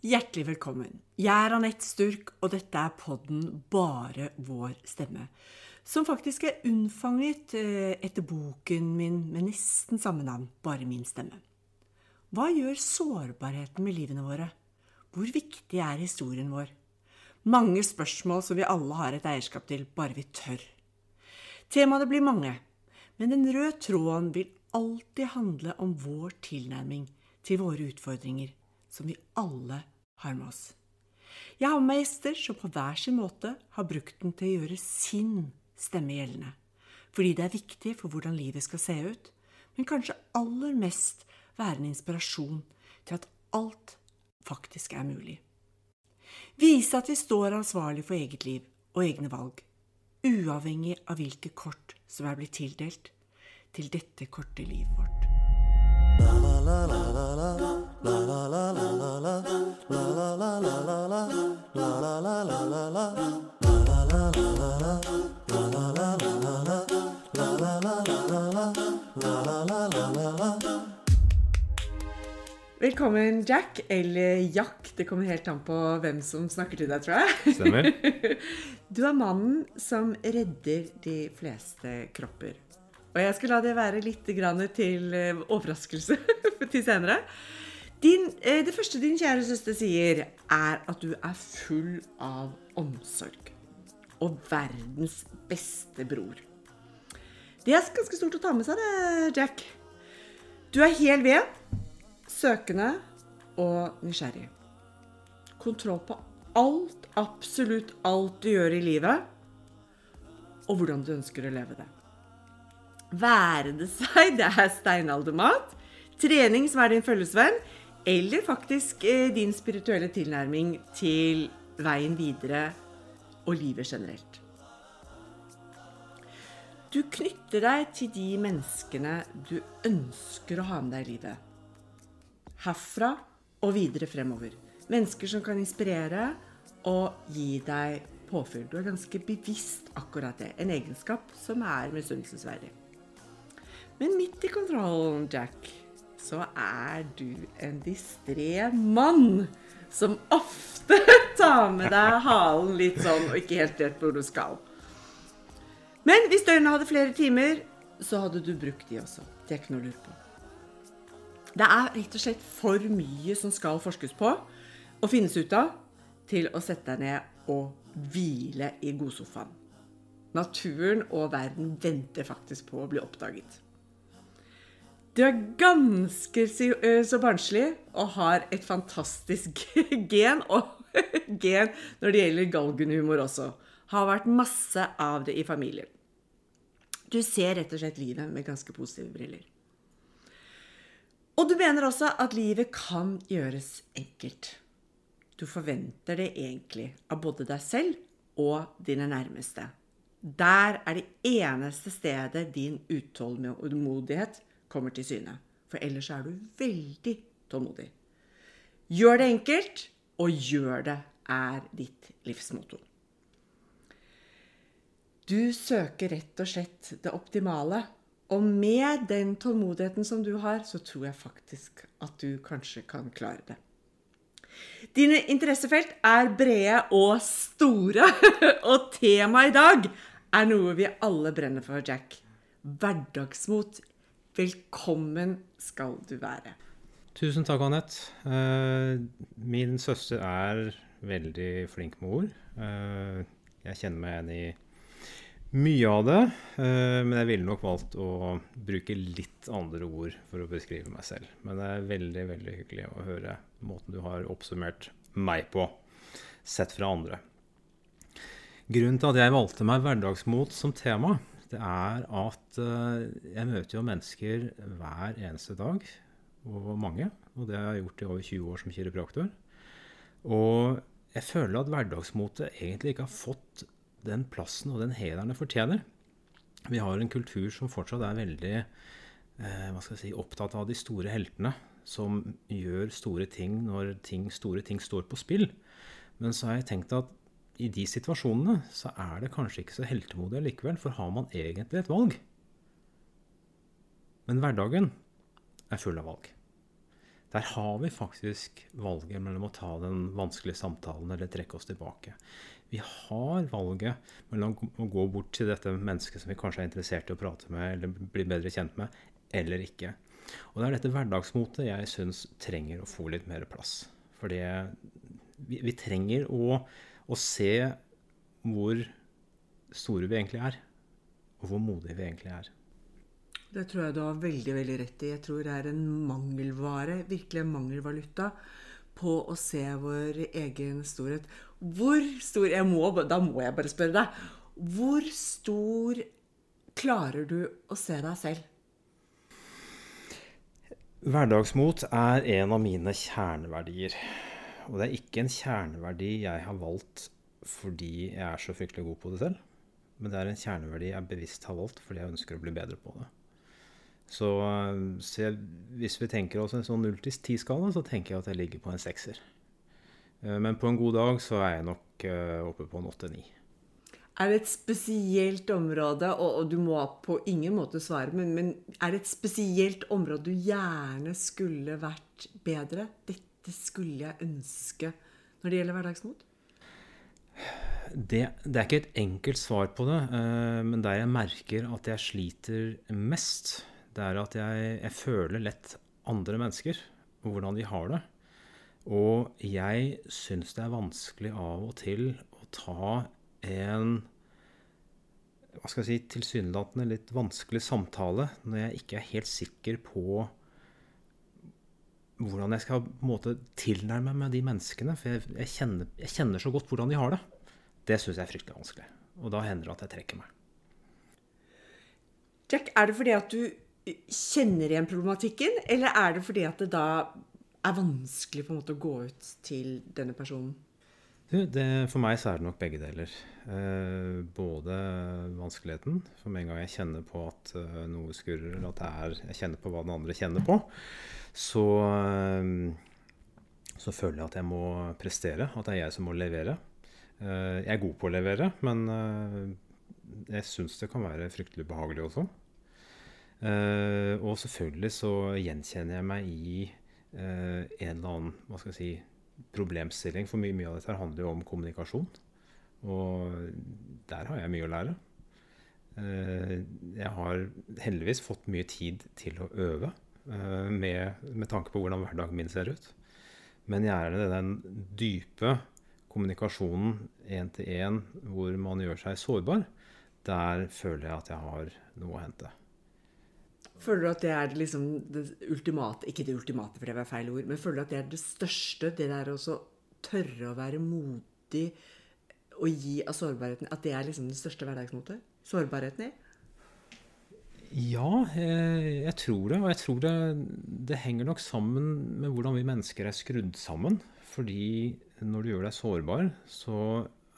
Hjertelig velkommen. Jeg er Anette Sturk, og dette er podden Bare vår stemme. Som faktisk er unnfanget eh, etter boken min med nesten samme navn, Bare min stemme. Hva gjør sårbarheten med livene våre? Hvor viktig er historien vår? Mange spørsmål som vi alle har et eierskap til, bare vi tør. Temaene blir mange, men den røde tråden vil alltid handle om vår tilnærming til våre utfordringer, som vi alle har med oss. Jeg har med gjester som på hver sin måte har brukt den til å gjøre sin stemme gjeldende. Fordi det er viktig for hvordan livet skal se ut, men kanskje aller mest være en inspirasjon til at alt faktisk er mulig. Vise at vi står ansvarlig for eget liv og egne valg, uavhengig av hvilke kort som er blitt tildelt til dette korte livet vårt. Velkommen, Jack, eller Jack. Det kommer helt an på hvem som snakker til deg, tror jeg. Stemmer. Du er mannen som redder de fleste kropper. Og jeg skal la det være litt til eh, overraskelse til senere. Din, eh, det første din kjære søster sier, er at du er full av omsorg. Og verdens beste bror. Det er ganske stort å ta med seg, det, Jack. Du er hel ved, søkende og nysgjerrig. Kontroll på alt, absolutt alt du gjør i livet, og hvordan du ønsker å leve det. Være det seg det er steinaldermat, trening som er din følgesvenn, eller faktisk eh, din spirituelle tilnærming til veien videre og livet generelt. Du knytter deg til de menneskene du ønsker å ha med deg i livet. Herfra og videre fremover. Mennesker som kan inspirere og gi deg påfyll. Du er ganske bevisst akkurat det. En egenskap som er misunnelsesverdig. Men midt i kontrollen, Jack, så er du en distré mann som ofte tar med deg halen litt sånn og ikke helt vet hvor du skal. Men hvis døgnet hadde flere timer, så hadde du brukt de også. Det er ikke noe å lure på. Det er rett og slett for mye som skal forskes på og finnes ut av, til å sette deg ned og hvile i godsofaen. Naturen og verden venter faktisk på å bli oppdaget. Du er ganske så eh, barnslig og har et fantastisk gen. Og gen når det gjelder galgenhumor også. Har vært masse av det i familien. Du ser rett og slett livet med ganske positive briller. Og du mener også at livet kan gjøres enkelt. Du forventer det egentlig av både deg selv og dine nærmeste. Der er det eneste stedet din utålmodighet kommer til syne. For ellers er du veldig tålmodig. Gjør det enkelt, og gjør det er ditt livsmotto. Du søker rett og slett det optimale. Og med den tålmodigheten som du har, så tror jeg faktisk at du kanskje kan klare det. Dine interessefelt er brede og store, og temaet i dag er noe vi alle brenner for, Jack. Hverdagsmot. Velkommen skal du være. Tusen takk, Anette. Eh, min søster er veldig flink med ord. Eh, jeg kjenner meg igjen i mye av det, eh, men jeg ville nok valgt å bruke litt andre ord for å beskrive meg selv. Men det er veldig veldig hyggelig å høre måten du har oppsummert meg på, sett fra andre. Grunnen til at jeg valgte meg hverdagsmot som tema, det er at eh, jeg møter jo mennesker hver eneste dag, og mange. Og det har jeg gjort i over 20 år som kiropraktor. Og jeg føler at hverdagsmotet egentlig ikke har fått den plassen og den hederen det fortjener. Vi har en kultur som fortsatt er veldig eh, si, opptatt av de store heltene. Som gjør store ting når ting, store ting står på spill. Men så har jeg tenkt at i de situasjonene så er det kanskje ikke så heltemodig likevel. For har man egentlig et valg? Men hverdagen er full av valg. Der har vi faktisk valget mellom å ta den vanskelige samtalen eller trekke oss tilbake. Vi har valget mellom å gå bort til dette mennesket som vi kanskje er interessert i å prate med eller bli bedre kjent med, eller ikke. Og det er dette hverdagsmotet jeg syns trenger å få litt mer plass. For vi, vi, trenger å, å se hvor store vi egentlig er, og hvor modige vi egentlig er. Det tror jeg du har veldig veldig rett i. Jeg tror det er en mangelvare, virkelig en mangelvaluta, på å se vår egen storhet. Hvor stor må, Da må jeg bare spørre deg. Hvor stor klarer du å se deg selv? Hverdagsmot er en av mine kjerneverdier. Og det er ikke en kjerneverdi jeg har valgt fordi jeg er så fryktelig god på det selv. Men det er en kjerneverdi jeg bevisst har valgt fordi jeg ønsker å bli bedre på det. Så, så jeg, hvis vi tenker oss en sånn 0 til 10-skala, så tenker jeg at jeg ligger på en sekser. Eh, men på en god dag så er jeg nok eh, oppe på en 8-9. Er det et spesielt område, og, du må på ingen måte svare, men, men, er det et spesielt område du gjerne skulle vært bedre? Dette skulle jeg ønske når det gjelder hverdagsmot? Det, det, er ikke et enkelt svar på det, eh, men der jeg merker at jeg sliter mest, det er at jeg, jeg føler lett andre mennesker og hvordan de har det. Og jeg syns det er vanskelig av og til å ta en hva skal jeg si, tilsynelatende litt vanskelig samtale når jeg ikke er helt sikker på hvordan jeg skal måte tilnærme meg de menneskene. For jeg, jeg, kjenner, jeg kjenner, så godt hvordan de har det. Det syns jeg er fryktelig vanskelig. Og da hender det at jeg trekker meg. Jack, er det fordi at du kjenner igjen problematikken, eller er det fordi at det da er vanskelig på en måte å gå ut til denne personen? Det, for meg så er det nok begge deler. Eh, både vanskeligheten, for med en gang jeg kjenner på at uh, noe skurrer, at er, jeg kjenner på hva den andre kjenner på, så, uh, så føler jeg at jeg må prestere. At det er jeg som må levere. Uh, jeg er god på å levere, men jeg syns det kan være fryktelig behagelig også. Uh, og selvfølgelig så gjenkjenner jeg meg i uh, en eller annen hva skal jeg si, problemstilling. For mye, mye av dette handler jo om kommunikasjon. Og der har jeg mye å lære. Uh, jeg har heldigvis fått mye tid til å øve med, med, tanke på hvordan hverdagen min ser ut. Men gjerne den dype kommunikasjonen én til én hvor man gjør seg sårbar, der føler jeg at jeg har noe å hente. Føler du at det er liksom det ultimate Ikke det ultimate, for det var feil ord. Men føler du at det er det største? Det der å tørre å være modig og gi av sårbarheten At det er liksom det største hverdagsmotet? Sårbarheten i? Ja, jeg, jeg, tror det. Og jeg tror det, det henger nok sammen med hvordan vi mennesker er skrudd sammen. Fordi når du gjør deg sårbar, så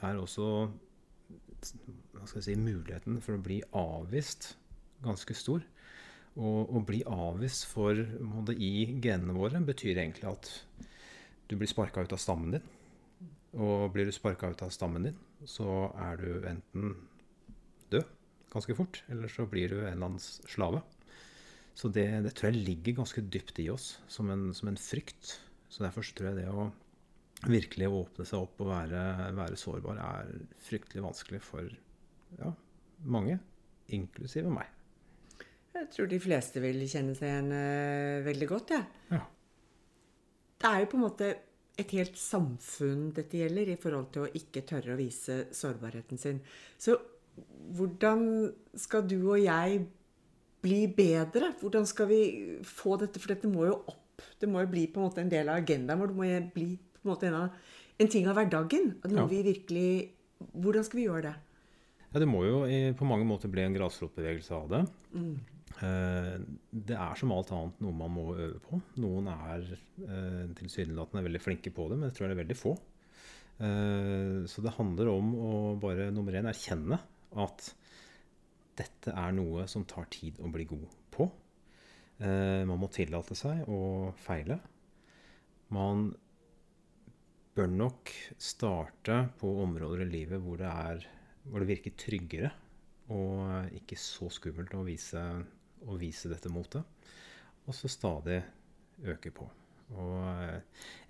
er også hva skal jeg si, muligheten for å bli avvist ganske stor. Å bli avvist for i genene våre betyr egentlig at du blir sparka ut av stammen din. Og blir du sparka ut av stammen din, så er du enten død ganske fort, eller så blir du en eller annen slave. Så det, det tror jeg ligger ganske dypt i oss, som en, som en frykt. Så derfor tror jeg det å virkelig åpne seg opp og være, være sårbar er fryktelig vanskelig for ja, mange, inklusive meg. Jeg tror de fleste vil kjenne seg igjen uh, veldig godt, jeg. Ja. Det er jo på en måte et helt samfunn dette gjelder, i forhold til å ikke tørre å vise sårbarheten sin. Så hvordan skal du og jeg bli bedre? Hvordan skal vi få dette? For dette må jo opp. Det må jo bli på en måte en del av agendaen vår. Det må jo bli på en måte en, av, en ting av hverdagen. At ja. vi virkelig Hvordan skal vi gjøre det? Ja, Det må jo på mange måter bli en grasrotbevegelse av det. Mm. Eh, det er som alt annet noe man må øve på. Noen er eh, tilsynelatende veldig flinke på det, men jeg tror det er veldig få. Eh, så det handler om å bare nummer én erkjenne at dette er noe som tar tid å bli god på. Man må tillate seg å feile. Man bør nok starte på områder i livet hvor det, er, hvor det virker tryggere og ikke så skummelt å vise å vise dette motet. Og så stadig øke på. Og eh,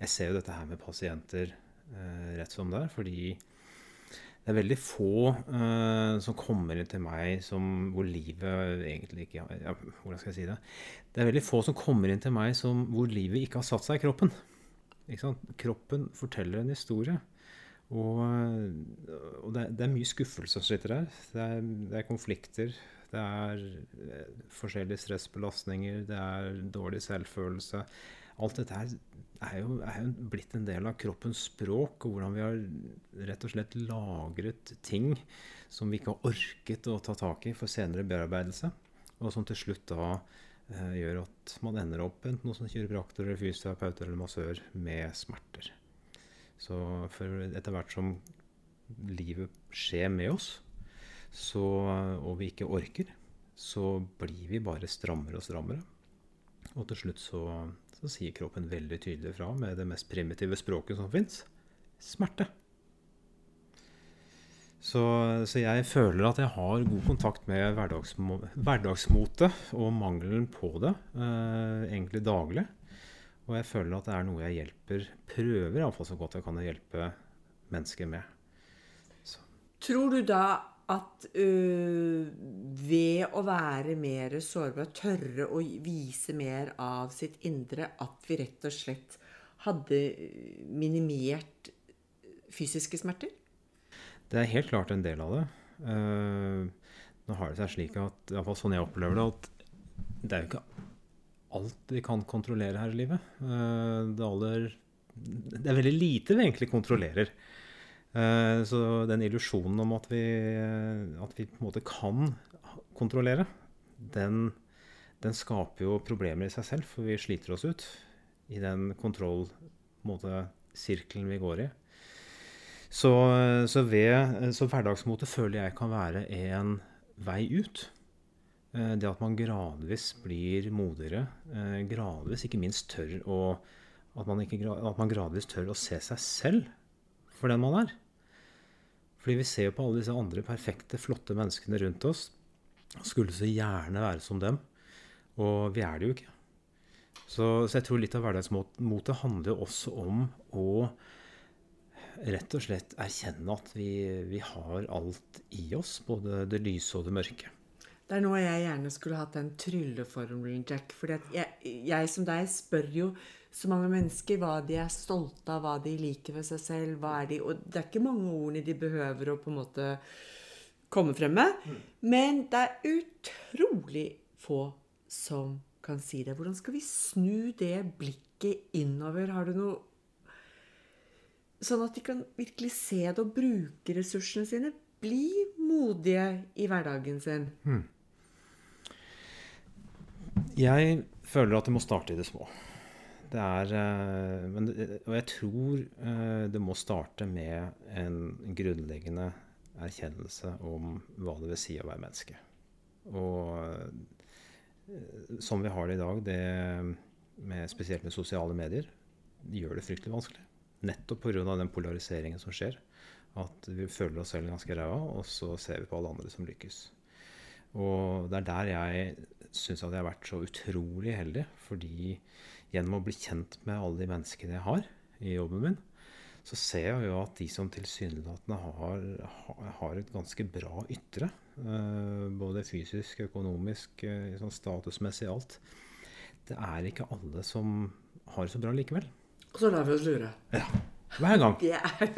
jeg ser jo dette her med pasienter eh, rett som det er, fordi det er veldig få eh, som kommer inn til meg som, hvor livet egentlig ikke ja, Hvordan skal jeg si det? Det er veldig få som kommer inn til meg som, hvor livet ikke har satt seg i kroppen. Kroppen forteller en historie. Og, og det, det, er mye skuffelse som sitter der. Det er, det er konflikter. Det er eh, forskjellige stressbelastninger. Det er dårlig selvfølelse. Alt dette er jo, er jo, blitt en del av kroppens språk, og hvordan vi har rett og slett lagret ting som vi ikke har orket å ta tak i for senere bearbeidelse, og som til slutt da eh, gjør at man ender opp enten hos en kiropraktor fysioterapeut eller massør med smerter. Så etter hvert som livet skjer med oss, så, og vi ikke orker, så blir vi bare strammere og strammere. Og til slutt så så sier kroppen veldig tydelig fra med det mest primitive språket som fins smerte. Så, så, jeg føler at jeg har god kontakt med hverdagsmo hverdagsmotet og mangelen på det eh, egentlig daglig. Og jeg føler at det er noe jeg hjelper Prøver iallfall så godt jeg kan å hjelpe mennesker med. Så. Tror du da at øh, ved å være mer sårbar, tørre å vise mer av sitt indre, at vi rett og slett hadde minimert fysiske smerter? Det er helt klart en del av det. Uh, nå har det seg slik at, i hvert fall sånn jeg opplever det, at det er jo ikke alt vi kan kontrollere her i livet. Uh, det, aller, det, er veldig lite vi egentlig kontrollerer. Eh, så den illusjonen om at vi, at vi, på en måte kan kontrollere, den, den, skaper jo problemer i seg selv, for vi sliter oss ut i den kontrollsirkelen vi går i. Så, så, ved, så hverdagsmotet føler jeg kan være en vei ut. Eh, det at man gradvis blir modigere, eh, gradvis ikke minst tør å at man, ikke, at man gradvis tør å se seg selv for den man er. Fordi vi ser jo på alle disse andre perfekte, flotte menneskene rundt oss. Skulle så gjerne være som dem. Og vi er det jo ikke. Så, så jeg tror litt av hverdagsmotet handler jo også om å rett og slett erkjenne at vi, vi har alt i oss. Både det lyse og det mørke. Det er noe jeg gjerne skulle hatt den trylleformelen, Jack. For jeg, jeg som deg spør jo så mange mennesker hva de er stolte av, hva de liker ved seg selv. hva er de, Og det er ikke mange ordene de behøver å på en måte komme frem med. Mm. Men det er utrolig få som kan si det. Hvordan skal vi snu det blikket innover? Har du noe Sånn at de kan virkelig se det og bruke ressursene sine. Bli modige i hverdagen sin. Hmm. Jeg føler at det må starte i det små. Det er eh, men, Og jeg tror eh, det må starte med en grunnleggende erkjennelse om hva det vil si å være menneske. Og eh, som vi har det i dag, det med, spesielt med sosiale medier, gjør det fryktelig vanskelig. Nettopp pga. den polariseringen som skjer. At vi føler oss selv ganske ræva, og så ser vi på alle andre som lykkes. Og det er der jeg syns at jeg har vært så utrolig heldig. Fordi gjennom å bli kjent med alle de menneskene jeg har i jobben min, så ser jeg jo at de som tilsynelatende har, har et ganske bra ytre, uh, både fysisk, økonomisk, uh, sånn statusmessig, alt Det er ikke alle som har det så bra likevel. Og så lar vi oss lure. Ja. Hver gang.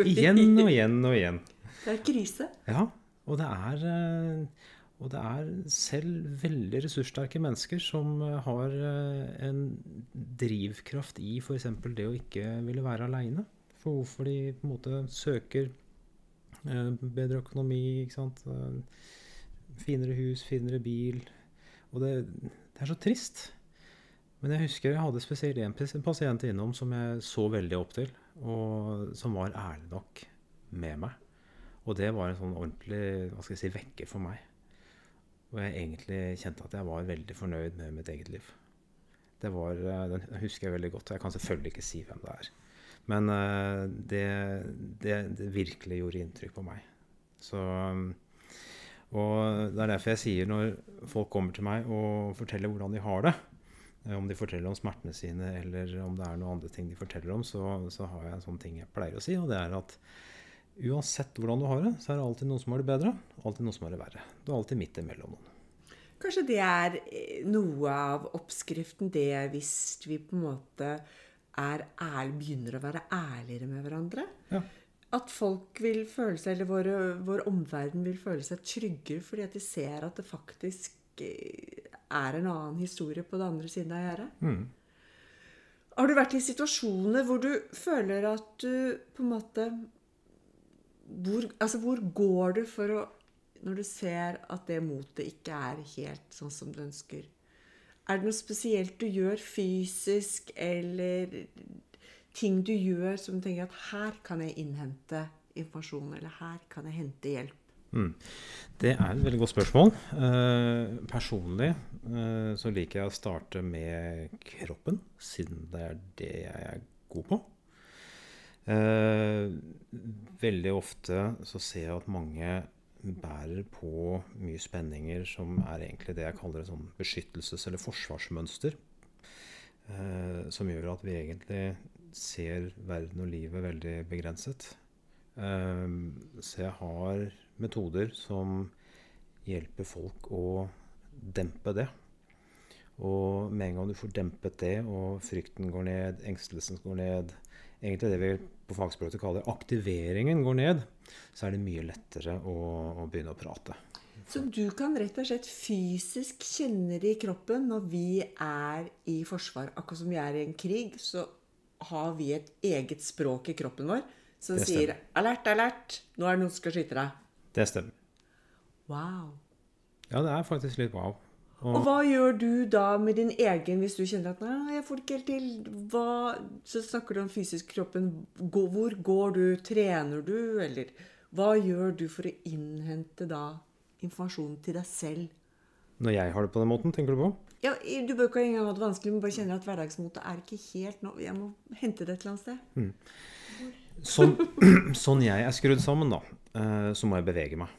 igjen og igjen og igjen. Det er krise. Ja. Og det er uh, og det er selv veldig ressurssterke mennesker som eh, har eh, en drivkraft i f.eks. det å ikke ville være aleine. For hvorfor de på en måte søker eh, bedre økonomi, ikke sant. Finere hus, finere bil. Og det, det er så trist. Men jeg husker jeg hadde spesielt én pasient innom som jeg så veldig opp til, og som var ærlig nok med meg. Og det var en sånn ordentlig hva skal jeg si, vekker for meg. Og jeg egentlig kjente at jeg var veldig fornøyd med mitt eget liv. Det var, eh, Den husker jeg veldig godt. Jeg kan selvfølgelig ikke si hvem det er. Men eh, det, det, det virkelig gjorde inntrykk på meg. Så, og Det er derfor jeg sier når folk kommer til meg og forteller hvordan de har det, Om de forteller om smertene sine, eller om det er noen andre ting de forteller om, så, så har jeg en sånn ting jeg pleier å si, og det er at uansett hvordan du har det, så er det alltid noen som har det bedre, alltid noen som har det verre. Du er alltid midt imellom noen. Kanskje det er eh, noe av oppskriften, det hvis vi på en måte er ærlig, begynner å være ærligere med hverandre. Ja. At folk vil føle seg, eller våre, vår omverden vil føle seg tryggere fordi at de ser at det faktisk eh, er en annen historie på den andre siden av gjerdet. Mm. Har du vært i situasjoner hvor du føler at du på en måte hvor, altså hvor går du for å Når du ser at det motet ikke er helt sånn som du ønsker? Er det noe spesielt du gjør fysisk, eller ting du gjør som du tenker at her kan jeg innhente informasjon, eller her kan jeg hente hjelp? Mm. Det er et veldig godt spørsmål. Eh, personlig eh, så liker jeg å starte med kroppen, siden det er det jeg er god på. Eh, veldig ofte så ser jeg at mange bærer på mye spenninger som er egentlig det jeg kaller et sånn beskyttelses- eller forsvarsmønster. Eh, som gjør at vi egentlig ser verden og livet veldig begrenset. Eh, så jeg har metoder som hjelper folk å dempe det. Og med en gang du får dempet det, og frykten går ned, engstelsen går ned Egentlig det vi på fagspråket kaller aktiveringen går ned, så er det mye lettere å, å begynne å prate. Så du kan rett og slett fysisk kjenne det i kroppen når vi er i forsvar. Akkurat som vi er i en krig, så har vi et eget språk i kroppen vår som sier 'alert, alert', nå er det noen som skal skyte deg. Det stemmer. Wow. Ja, det er faktisk litt wow. Og hva gjør du da med din egen hvis du kjenner at 'nei, jeg får det ikke helt til'? Hva, så snakker du om fysisk kroppen. Hvor går du? Trener du? Eller hva gjør du for å innhente da informasjonen til deg selv? Når jeg har det på den måten, tenker du på? Ja, Du bør ikke engang ha det vanskelig, men bare kjenner at hverdagsmotet er ikke helt nå. Jeg må hente det et eller annet sted. Sånn, sånn jeg er skrudd sammen, da, så må jeg bevege meg.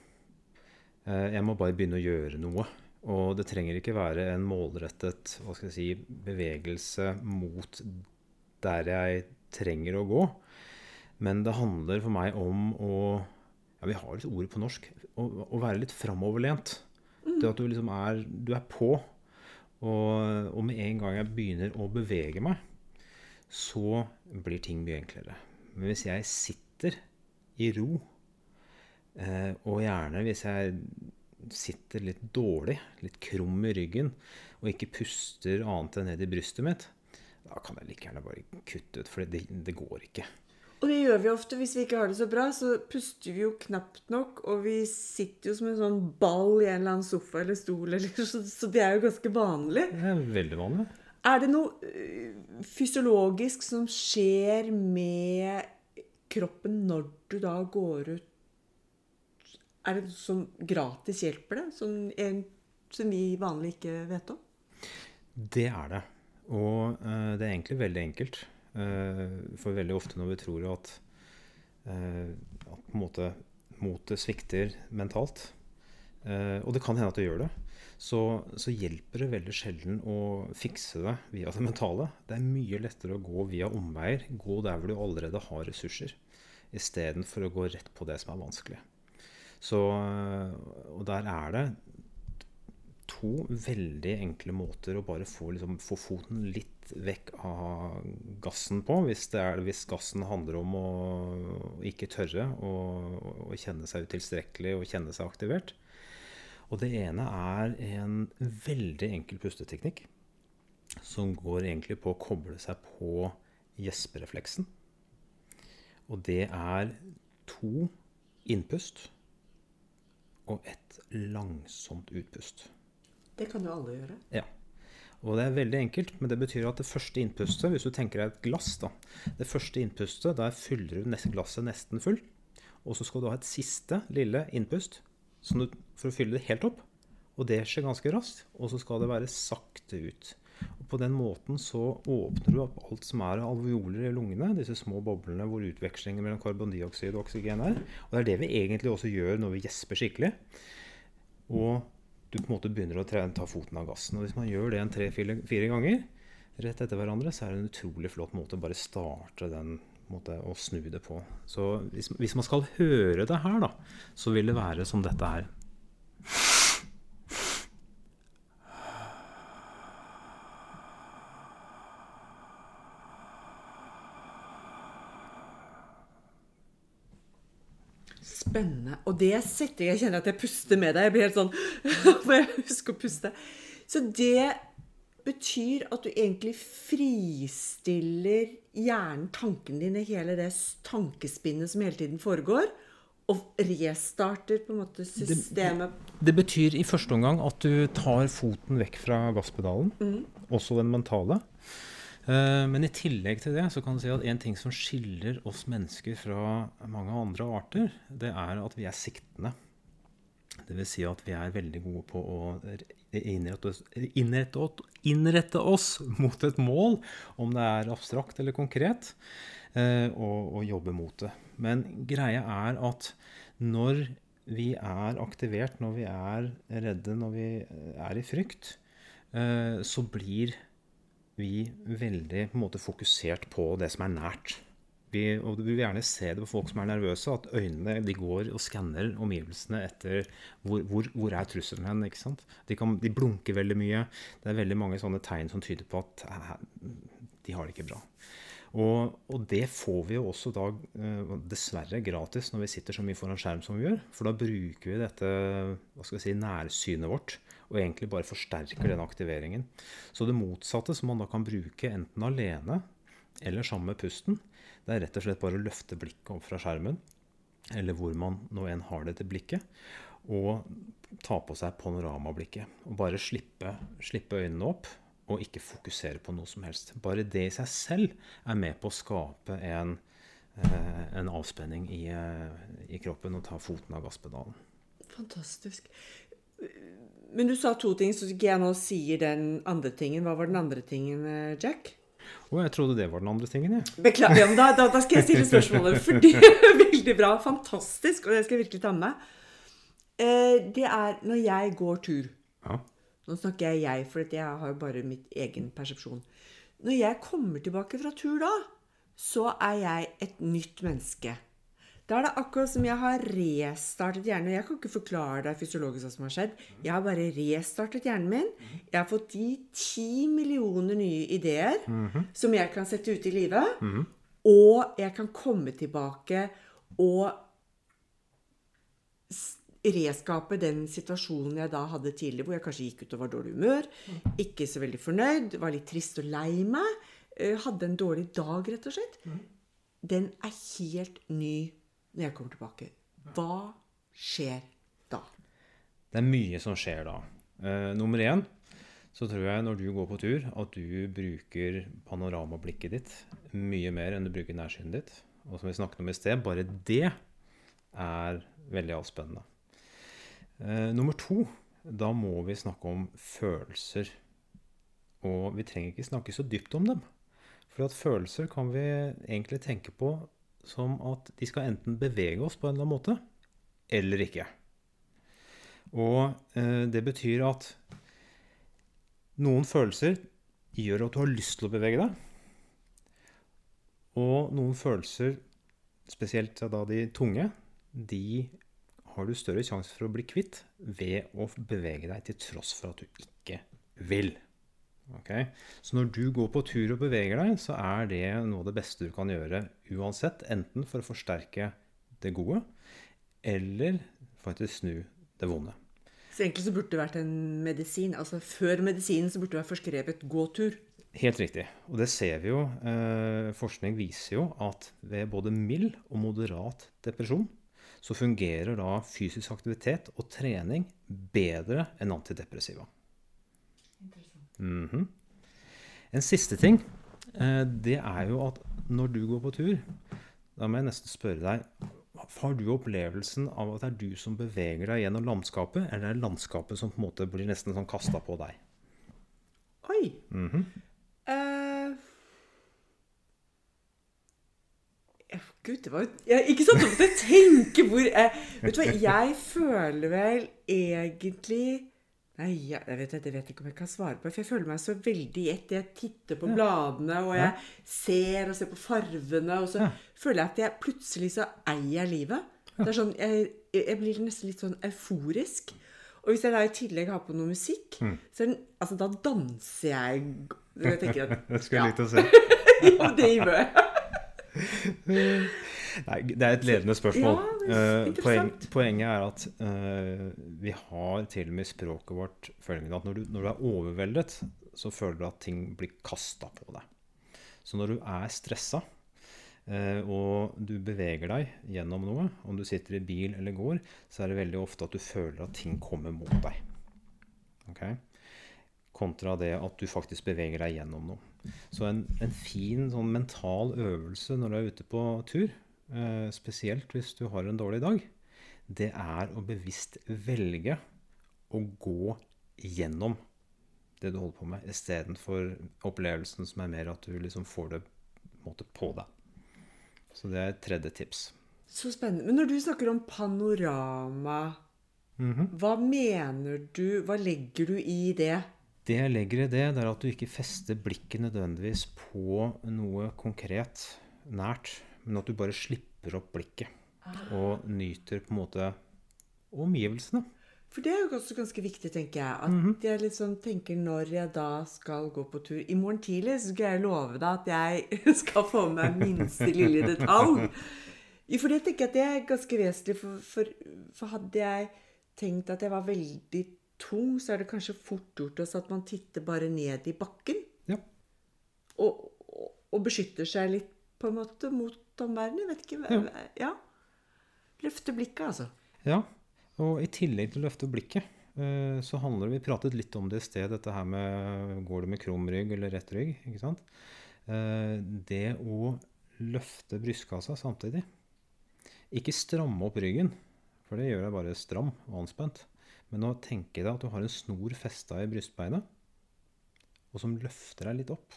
Eh, Jeg må bare begynne å gjøre noe. Og det trenger ikke være en målrettet hva skal jeg si, bevegelse mot der jeg trenger å gå. Men det handler for meg om å ja, Vi har litt ord på norsk. Å, å være litt framoverlent. Det at du liksom er, du er på. Og, og med en gang jeg begynner å bevege meg, så blir ting mye enklere. Men hvis jeg sitter i ro, eh, og gjerne hvis jeg sitter litt dårlig, litt krum i ryggen, og ikke puster annet enn ned i brystet mitt, da kan jeg like gjerne bare kutte ut, for det, det går ikke. Og det gjør vi ofte hvis vi ikke har det så bra. Så puster vi jo knapt nok, og vi sitter jo som en sånn ball i en eller annen sofa eller stol, eller, så, så det er jo ganske vanlig. Det er veldig vanlig. Er det noe øh, fysiologisk som skjer med kroppen når du da går ut Er det noe som gratis hjelper det? Som, en, som vi vanlig ikke vet om? Det er det. Og uh, det er egentlig veldig enkelt. Uh, for veldig ofte når vi tror at, uh, at på en måte motet svikter mentalt, og det kan hende at det gjør det, så, så hjelper det veldig sjelden å fikse det via det mentale. Det er mye lettere å gå via omveier, gå der hvor du allerede har ressurser, istedenfor å gå rett på det som er vanskelig. Så, eh, og der er det to veldig enkle måter å bare få, liksom, få foten litt vekk av gassen på. Hvis, er, hvis gassen handler om å ikke tørre å kjenne seg utilstrekkelig og kjenne seg aktivert. Og det ene er en veldig enkel pusteteknikk som går egentlig på å koble seg på gjesperefleksen. Og det er to innpust og et langsomt utpust. Det kan jo alle gjøre. Ja. Og det er veldig enkelt, men det betyr at det første innpustet, hvis du tenker deg et glass, da Det første innpustet, der fyller du neste glasset nesten full. Og så skal du ha et siste lille innpust som du, for å fylle det helt opp. Og det skjer ganske raskt. Og så skal det være sakte ut. Og på den måten så åpner du opp alt som er alveoler i lungene, disse små boblene hvor utvekslingen mellom karbondioksid og oksygen er. Og det er det vi egentlig også gjør når vi gjesper skikkelig. Og du på en måte begynner å ta foten av gassen. Og hvis man gjør det en tre-fire ganger, rett etter hverandre, så er det en utrolig flott måte å bare starte den måte å snu det på. Så hvis, hvis man skal høre det her, da, så vil det være som dette her. Spennende. Og det setter jeg kjenner at jeg puster med deg. Jeg blir helt sånn Må jeg huske å puste? Så det betyr at du egentlig fristiller hjernen, tankene dine, hele det tankespinnet som hele tiden foregår, og restarter på en måte systemet Det betyr i første omgang at du tar foten vekk fra gasspedalen, også den mentale. Eh, Men i tillegg til det så kan du si at en ting som skiller oss mennesker fra mange andre arter, det er at vi er siktende. Dvs. Si at vi er veldig gode på å innrette oss, innrette, oss, innrette oss mot et mål, om det er abstrakt eller konkret, eh, og, og jobbe mot det. Men greia er at når vi er aktivert, når vi er redde, når vi er i frykt, eh, så blir vi veldig på en måte fokusert på det som er nært. Vi, og vi vil gjerne se det på folk som er nervøse, at øynene de går og skanner omgivelsene etter hvor, hvor, hvor er trusselen hen. ikke sant? De, kan, de blunker veldig mye. Det er veldig mange sånne tegn som tyder på at de har det ikke bra. Og, og, det får vi jo også da eh, dessverre gratis når vi sitter så mye foran skjerm som vi gjør. For da bruker vi dette hva skal vi si, nærsynet vårt og egentlig bare forsterker den aktiveringen. Så det motsatte som man da kan bruke enten alene eller sammen med pusten, det er rett og slett bare å løfte blikket opp fra skjermen, eller hvor man nå enn har dette blikket, og ta på seg panoramablikket. Og bare slippe, slippe øynene opp og ikke fokusere på noe som helst. Bare det i seg selv er med på å skape en, eh, en avspenning i, eh, i, kroppen og ta foten av gasspedalen. Fantastisk. Men du sa to ting, så ikke jeg nå sier den andre tingen. Hva var den andre tingen, eh, Jack? Å, jeg trodde det var den andre tingen, jeg. Beklager. Ja, da, da, da, skal jeg stille spørsmålet. Er veldig bra. Fantastisk. Og det skal jeg virkelig ta med meg. Det er når jeg går tur. Ja. Nå snakker jeg jeg, for jeg har bare mitt egen persepsjon. Når jeg kommer tilbake fra tur da, så er jeg et nytt menneske. Da er det akkurat som jeg har restartet hjernen. Jeg kan ikke forklare deg fysiologisk hva som har skjedd. Jeg har bare restartet hjernen min. Jeg har fått de ti millioner nye ideer som jeg kan sette ut i livet. Og jeg kan komme tilbake og reskape den situasjonen jeg da hadde tidligere, hvor jeg kanskje gikk ut og var dårlig humør, ikke så veldig fornøyd, var litt trist og lei meg, eh, hadde en dårlig dag, rett og slett. Den er helt ny når jeg kommer tilbake. Hva skjer da? Det er mye som skjer da. Uh, nummer én så tror jeg når du går på tur, at du bruker panoramablikket ditt mye mer enn du bruker nærsynet ditt. Og som vi snakket om i sted, bare det er veldig avspennende. Eh, nummer to, da må vi snakke om følelser. Og vi trenger ikke snakke så dypt om dem. For at følelser kan vi egentlig tenke på som at de skal enten bevege oss på en eller annen måte, eller ikke. Og eh, det betyr at noen følelser gjør at du har lyst til å bevege deg. Og noen følelser, spesielt da de tunge, de har du større sjanse for å bli kvitt ved å bevege deg til tross for at du ikke vil. Okay? Så når du går på tur og beveger deg, så er det noe av det beste du kan gjøre uansett. Enten for å forsterke det gode, eller faktisk snu det vonde. Så egentlig så burde det vært en medisin. Altså Før medisinen så burde det vært forskrevet gåtur. Helt riktig. Og det ser vi jo. Eh, forskning viser jo at ved både mild og moderat depresjon så fungerer da fysisk aktivitet og trening bedre enn antidepressiva. Mhm. En siste ting, eh, det er jo at når du går på tur, da må jeg nesten spørre deg Har du opplevelsen av at det er du som beveger deg gjennom landskapet, eller er det landskapet som på en måte blir nesten sånn kasta på deg? Oi. Mhm. Eh, ja, Gud, det var jo Ikke sant, måtte jeg tenke hvor jeg, Vet du hva, jeg føler vel egentlig Nei, jeg, jeg vet, jeg vet ikke om jeg kan svare på. For jeg føler meg så veldig i ett. Jeg titter på bladene, og jeg ser og ser på farvene. Og så Ja. føler jeg at jeg plutselig så eier livet. Det er sånn, jeg, jeg blir nesten litt sånn euforisk. Og hvis jeg da i tillegg har på noe musikk, Mm. så altså, da danser jeg Jeg tenker at Det skulle jeg Ja. likt å se. Jo, det gjør jeg. Nei, det er et ledende spørsmål. Ja, er Eh, interessant. poenget er at uh, vi har til og med i språket vårt følgende at når du, når du er overveldet, så føler du at ting blir kasta på deg. Så når du er stressa, uh, og du beveger deg gjennom noe, om du sitter i bil eller går, så er det veldig ofte at du føler at ting kommer mot deg. Okay? Kontra det at du faktisk beveger deg gjennom noe. Så en, en fin sånn mental øvelse når du er ute på tur, eh, spesielt hvis du har en dårlig dag, det er å bevisst velge å gå gjennom det du holder på med, istedenfor opplevelsen som er mer at du liksom får det måte, på deg. Så det er et tredje tips. Så spennende. Men når du snakker om panorama, Mhm. hva mener du? Hva legger du i det? Det jeg legger i det, det er at du ikke fester blikket nødvendigvis på noe konkret nært, men at du bare slipper opp blikket og nyter på en måte omgivelsene. For det er jo også ganske viktig, tenker jeg. At Mhm. jeg liksom tenker når jeg da skal gå på tur. I morgen tidlig så skal jeg love deg at jeg skal få med meg minste lille detalj. For det tenker jeg at det er ganske vesentlig. For, for, for hadde jeg tenkt at jeg var veldig tung, så er det kanskje fort gjort også at man titter bare ned i bakken. Ja. Og, og, og beskytter seg litt på en måte mot omverdenen. Vet ikke. ja. Ja. Løfte blikket, altså. Ja, og i tillegg til å løfte blikket, eh, så handler det Vi pratet litt om det i sted, dette her med går det med krum rygg eller rett rygg. ikke sant? Eh, Det å løfte brystkassa samtidig. Ikke stramme opp ryggen, for det gjør deg bare stram og anspent. Men å tenke deg at du har en snor festa i brystbeinet, og som løfter deg litt opp.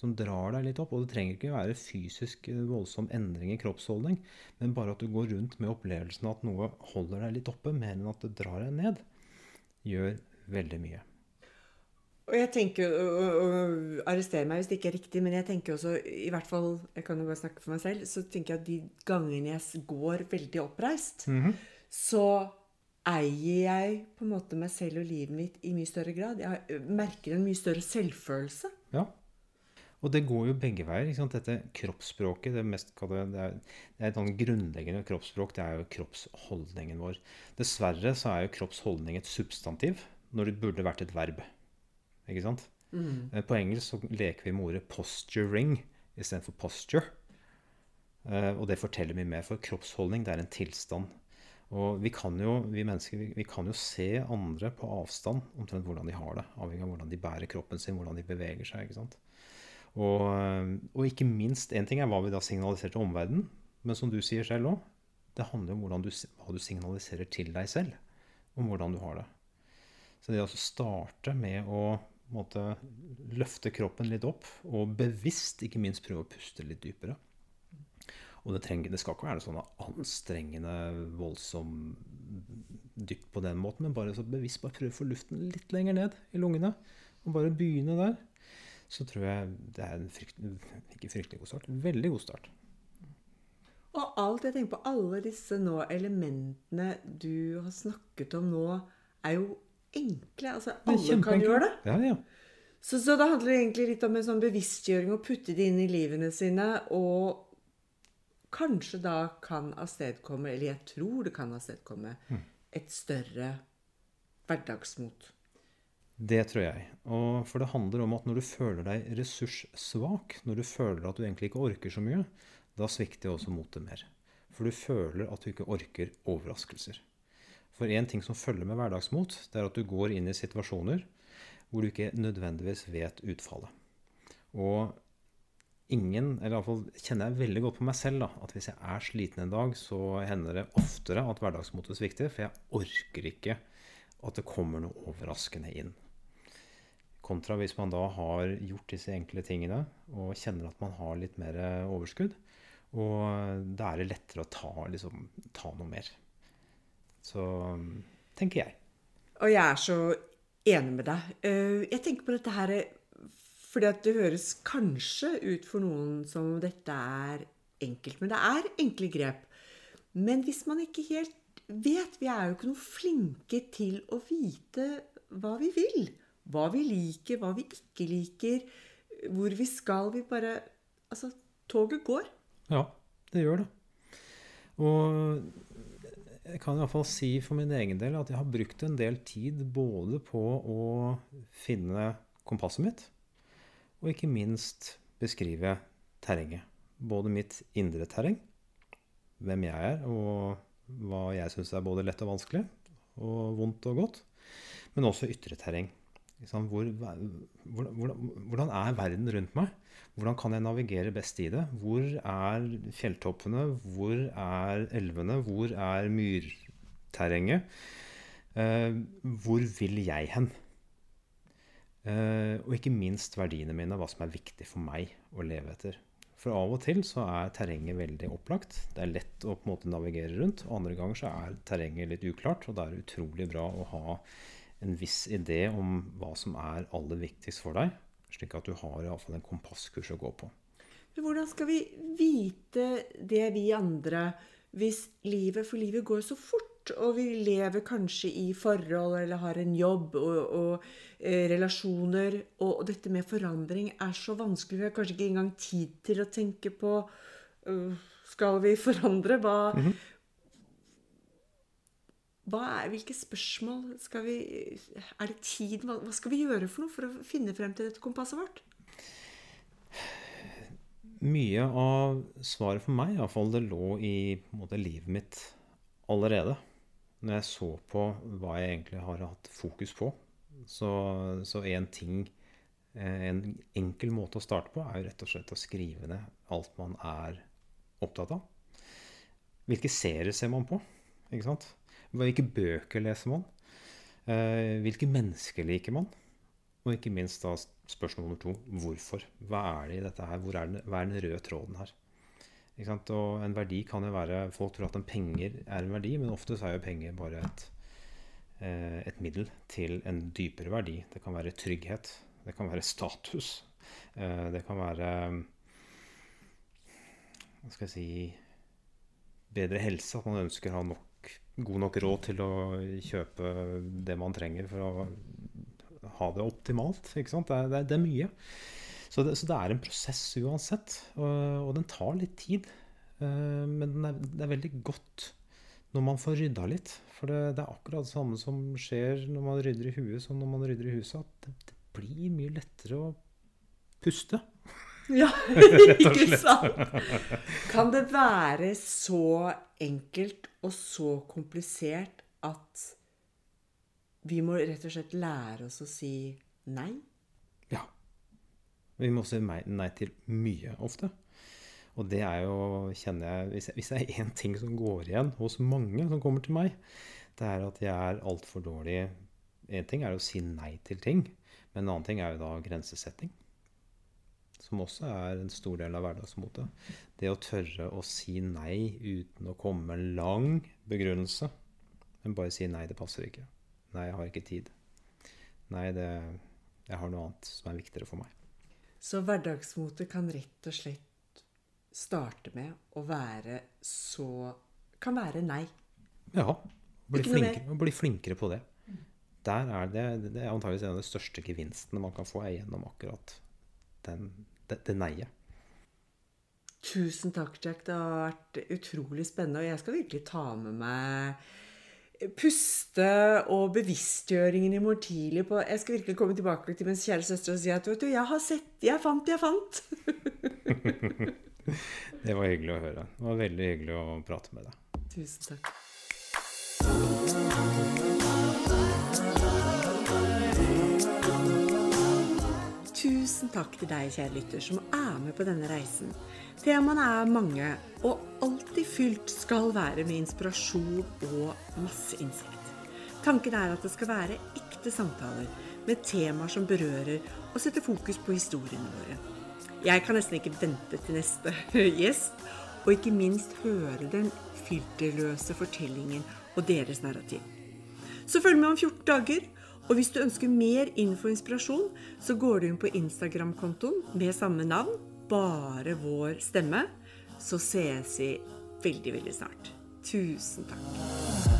Som drar deg litt opp. Og det trenger ikke være fysisk voldsom endring i kroppsholdning, men bare at du går rundt med opplevelsen av at noe holder deg litt oppe, mer enn at det drar deg ned, gjør veldig mye. Og jeg tenker, og, Arrester meg hvis det ikke er riktig, men jeg tenker også, i hvert fall, jeg kan jo bare snakke for meg selv, så tenker jeg at de gangene jeg går veldig oppreist, så eier jeg på en måte meg selv og livet mitt i mye større grad. Jeg merker en mye større selvfølelse. Ja. Og det går jo begge veier. Dette kroppsspråket, det, mest, det, er, det er et sånn grunnleggende kroppsspråk, det er jo kroppsholdningen vår. Dessverre så er jo kroppsholdning et substantiv når det burde vært et verb. Ikke sant? Mm. På engelsk så leker vi med ordet 'posturing' istedenfor 'posture'. Eh, Og det forteller mye mer, for kroppsholdning det er en tilstand. Og vi kan jo, vi mennesker vi, vi kan jo se andre på avstand omtrent hvordan de har det. Avhengig av hvordan de bærer kroppen sin, hvordan de beveger seg. ikke sant? Og, og ikke minst, én ting er hva vi da signaliserer til omverdenen, men som du sier selv òg, det handler om du, hva du signaliserer til deg selv, om hvordan du har det. Så det å starte med å måtte, løfte kroppen litt opp, og bevisst ikke minst prøve å puste litt dypere. Og det, trenger, det skal ikke være sånn anstrengende, voldsom dypt på den måten, men bare så bevisst bare prøve å få luften litt lenger ned i lungene. Og bare begynne der. Så tror jeg det er en frykt, ikke fryktelig god start, veldig god start. Og alt jeg tenker på, alle disse nå elementene du har snakket om nå, er jo enkle. Altså, alle kan gjøre det. Ja, ja. Så, så det handler egentlig litt om en sånn bevisstgjøring å putte det inn i livene sine, og kanskje da kan avstedkomme, eller jeg tror det kan avstedkomme, et større hverdagsmot. Det tror jeg. Og for det handler om at når du føler deg ressurssvak, når du føler at du egentlig ikke orker så mye, da svikter også motet mer. For du føler at du ikke orker overraskelser. For én ting som følger med hverdagsmot, det er at du går inn i situasjoner hvor du ikke nødvendigvis vet utfallet. Og ingen, eller iallfall kjenner jeg veldig godt på meg selv, da, at hvis jeg er sliten en dag, så hender det oftere at hverdagsmotet svikter, for jeg orker ikke at det kommer noe overraskende inn. Kontra hvis man da har gjort disse enkle tingene og kjenner at man har litt mer overskudd. Og da er det lettere å ta, liksom, ta noe mer. Så tenker jeg. Og jeg er så enig med deg. Eh, Jeg tenker på dette her fordi at det høres kanskje ut for noen som om dette er enkelt. Men det er enkle grep. Men hvis man ikke helt vet Vi er jo ikke noe flinke til å vite hva vi vil. Hva vi liker, hva vi ikke liker, hvor vi skal. Vi bare Altså, toget går. Ja, det gjør det. Og jeg kan iallfall si for min egen del at jeg har brukt en del tid både på å finne kompasset mitt, og ikke minst beskrive terrenget. Både mitt indre terreng, hvem jeg er, og hva jeg syns er både lett og vanskelig, og vondt og godt, men også ytre terreng. Hvor, hvordan, hvordan er verden rundt meg? Hvordan kan jeg navigere best i det? Hvor er fjelltoppene? Hvor er elvene? Hvor er myrterrenget? Eh, hvor vil jeg hen? Eh, og ikke minst verdiene mine, hva som er viktig for meg å leve etter. For av og til så er terrenget veldig opplagt. Det er lett å på en måte navigere rundt. Og andre ganger så er terrenget litt uklart, og da er det utrolig bra å ha en viss idé om hva som er aller viktigst for deg, slik at du har iallfall en kompasskurs å gå på. Men hvordan skal vi vite det, vi andre, hvis livet For livet går så fort, og vi lever kanskje i forhold eller har en jobb og, og eh, relasjoner, og, og, dette med forandring er så vanskelig. Vi har kanskje ikke engang tid til å tenke på uh, Skal vi forandre? Hva, mm -hmm er, hvilke spørsmål skal vi Er det tid? Hva, hva, skal vi gjøre for noe for å finne frem til dette kompasset vårt? Mye av svaret for meg, iallfall, det lå i måte, livet mitt allerede. Når jeg så på hva jeg egentlig har hatt fokus på. Så én ting eh, En enkel måte å starte på er jo rett og slett å skrive ned alt man er opptatt av. Hvilke serier ser man på? Ikke sant? Hvilke bøker leser man? Eh, hvilke mennesker liker man? Og ikke minst da spørsmål nummer to hvorfor? Hva er det i dette her? Er den, hva er den røde tråden her? Og en verdi kan jo være Folk tror at en penger er en verdi, men ofte er jo penger bare et, eh, et middel til en dypere verdi. Det kan være trygghet. Det kan være status. Eh, det kan være Hva skal jeg si Bedre helse. At man ønsker å ha nok god nok råd til å kjøpe det man trenger for å ha det optimalt. Ikke sant? Det, er, det er mye. Så det, så det, er en prosess uansett. Og, og den tar litt tid. Uh, men er, det er veldig godt når man får rydda litt. For det, er akkurat det samme som skjer når man rydder i huet som når man rydder i huset. At det, blir mye lettere å puste. Ja, ikke sant? Kan det være så enkelt og så komplisert at vi må rett og slett lære oss å si nei? Vi må si nei til mye ofte. Og det er jo, kjenner jeg Hvis det er én ting som går igjen hos mange som kommer til meg, det er at jeg er altfor dårlig Én ting er å si nei til ting, men en annen ting er jo da grensesetting som også er en stor del av hverdagsmotet. Det å tørre å si nei uten å komme med en lang begrunnelse, men bare si nei, det passer ikke. Nei, jeg har ikke tid. Nei, det, jeg har noe annet som er viktigere for meg. Så hverdagsmotet kan rett og slett starte med å være så Kan være nei. Ja. Bli, flinkere, bli flinkere på det. Der er det, det er antageligvis en av de største gevinstene man kan få gjennom akkurat den det, det neiet. Tusen takk, Jack. Det har vært utrolig spennende. Og jeg skal virkelig ta med meg puste- og bevisstgjøringen i morgen tidlig på Jeg skal virkelig komme tilbake til min kjære søster og si at vet du, jeg har sett, jeg fant, jeg fant. det var hyggelig å høre. Det var veldig hyggelig å prate med deg. Tusen takk. Tusen takk til deg, kjære lytter, som er med på denne reisen. Temaene er mange, og alltid fylt skal være med inspirasjon og masse innsikt. Tanken er at det skal være ekte samtaler med temaer som berører og setter fokus på historiene våre. Jeg kan nesten ikke vente til neste gjest, og ikke minst høre den filterløse fortellingen og deres narrativ. Så følg med om 14 dager. Og hvis du ønsker mer info og inspirasjon, så går du inn på Instagram-kontoen med samme navn, bare vår stemme. Så ses vi veldig, veldig snart. Tusen takk.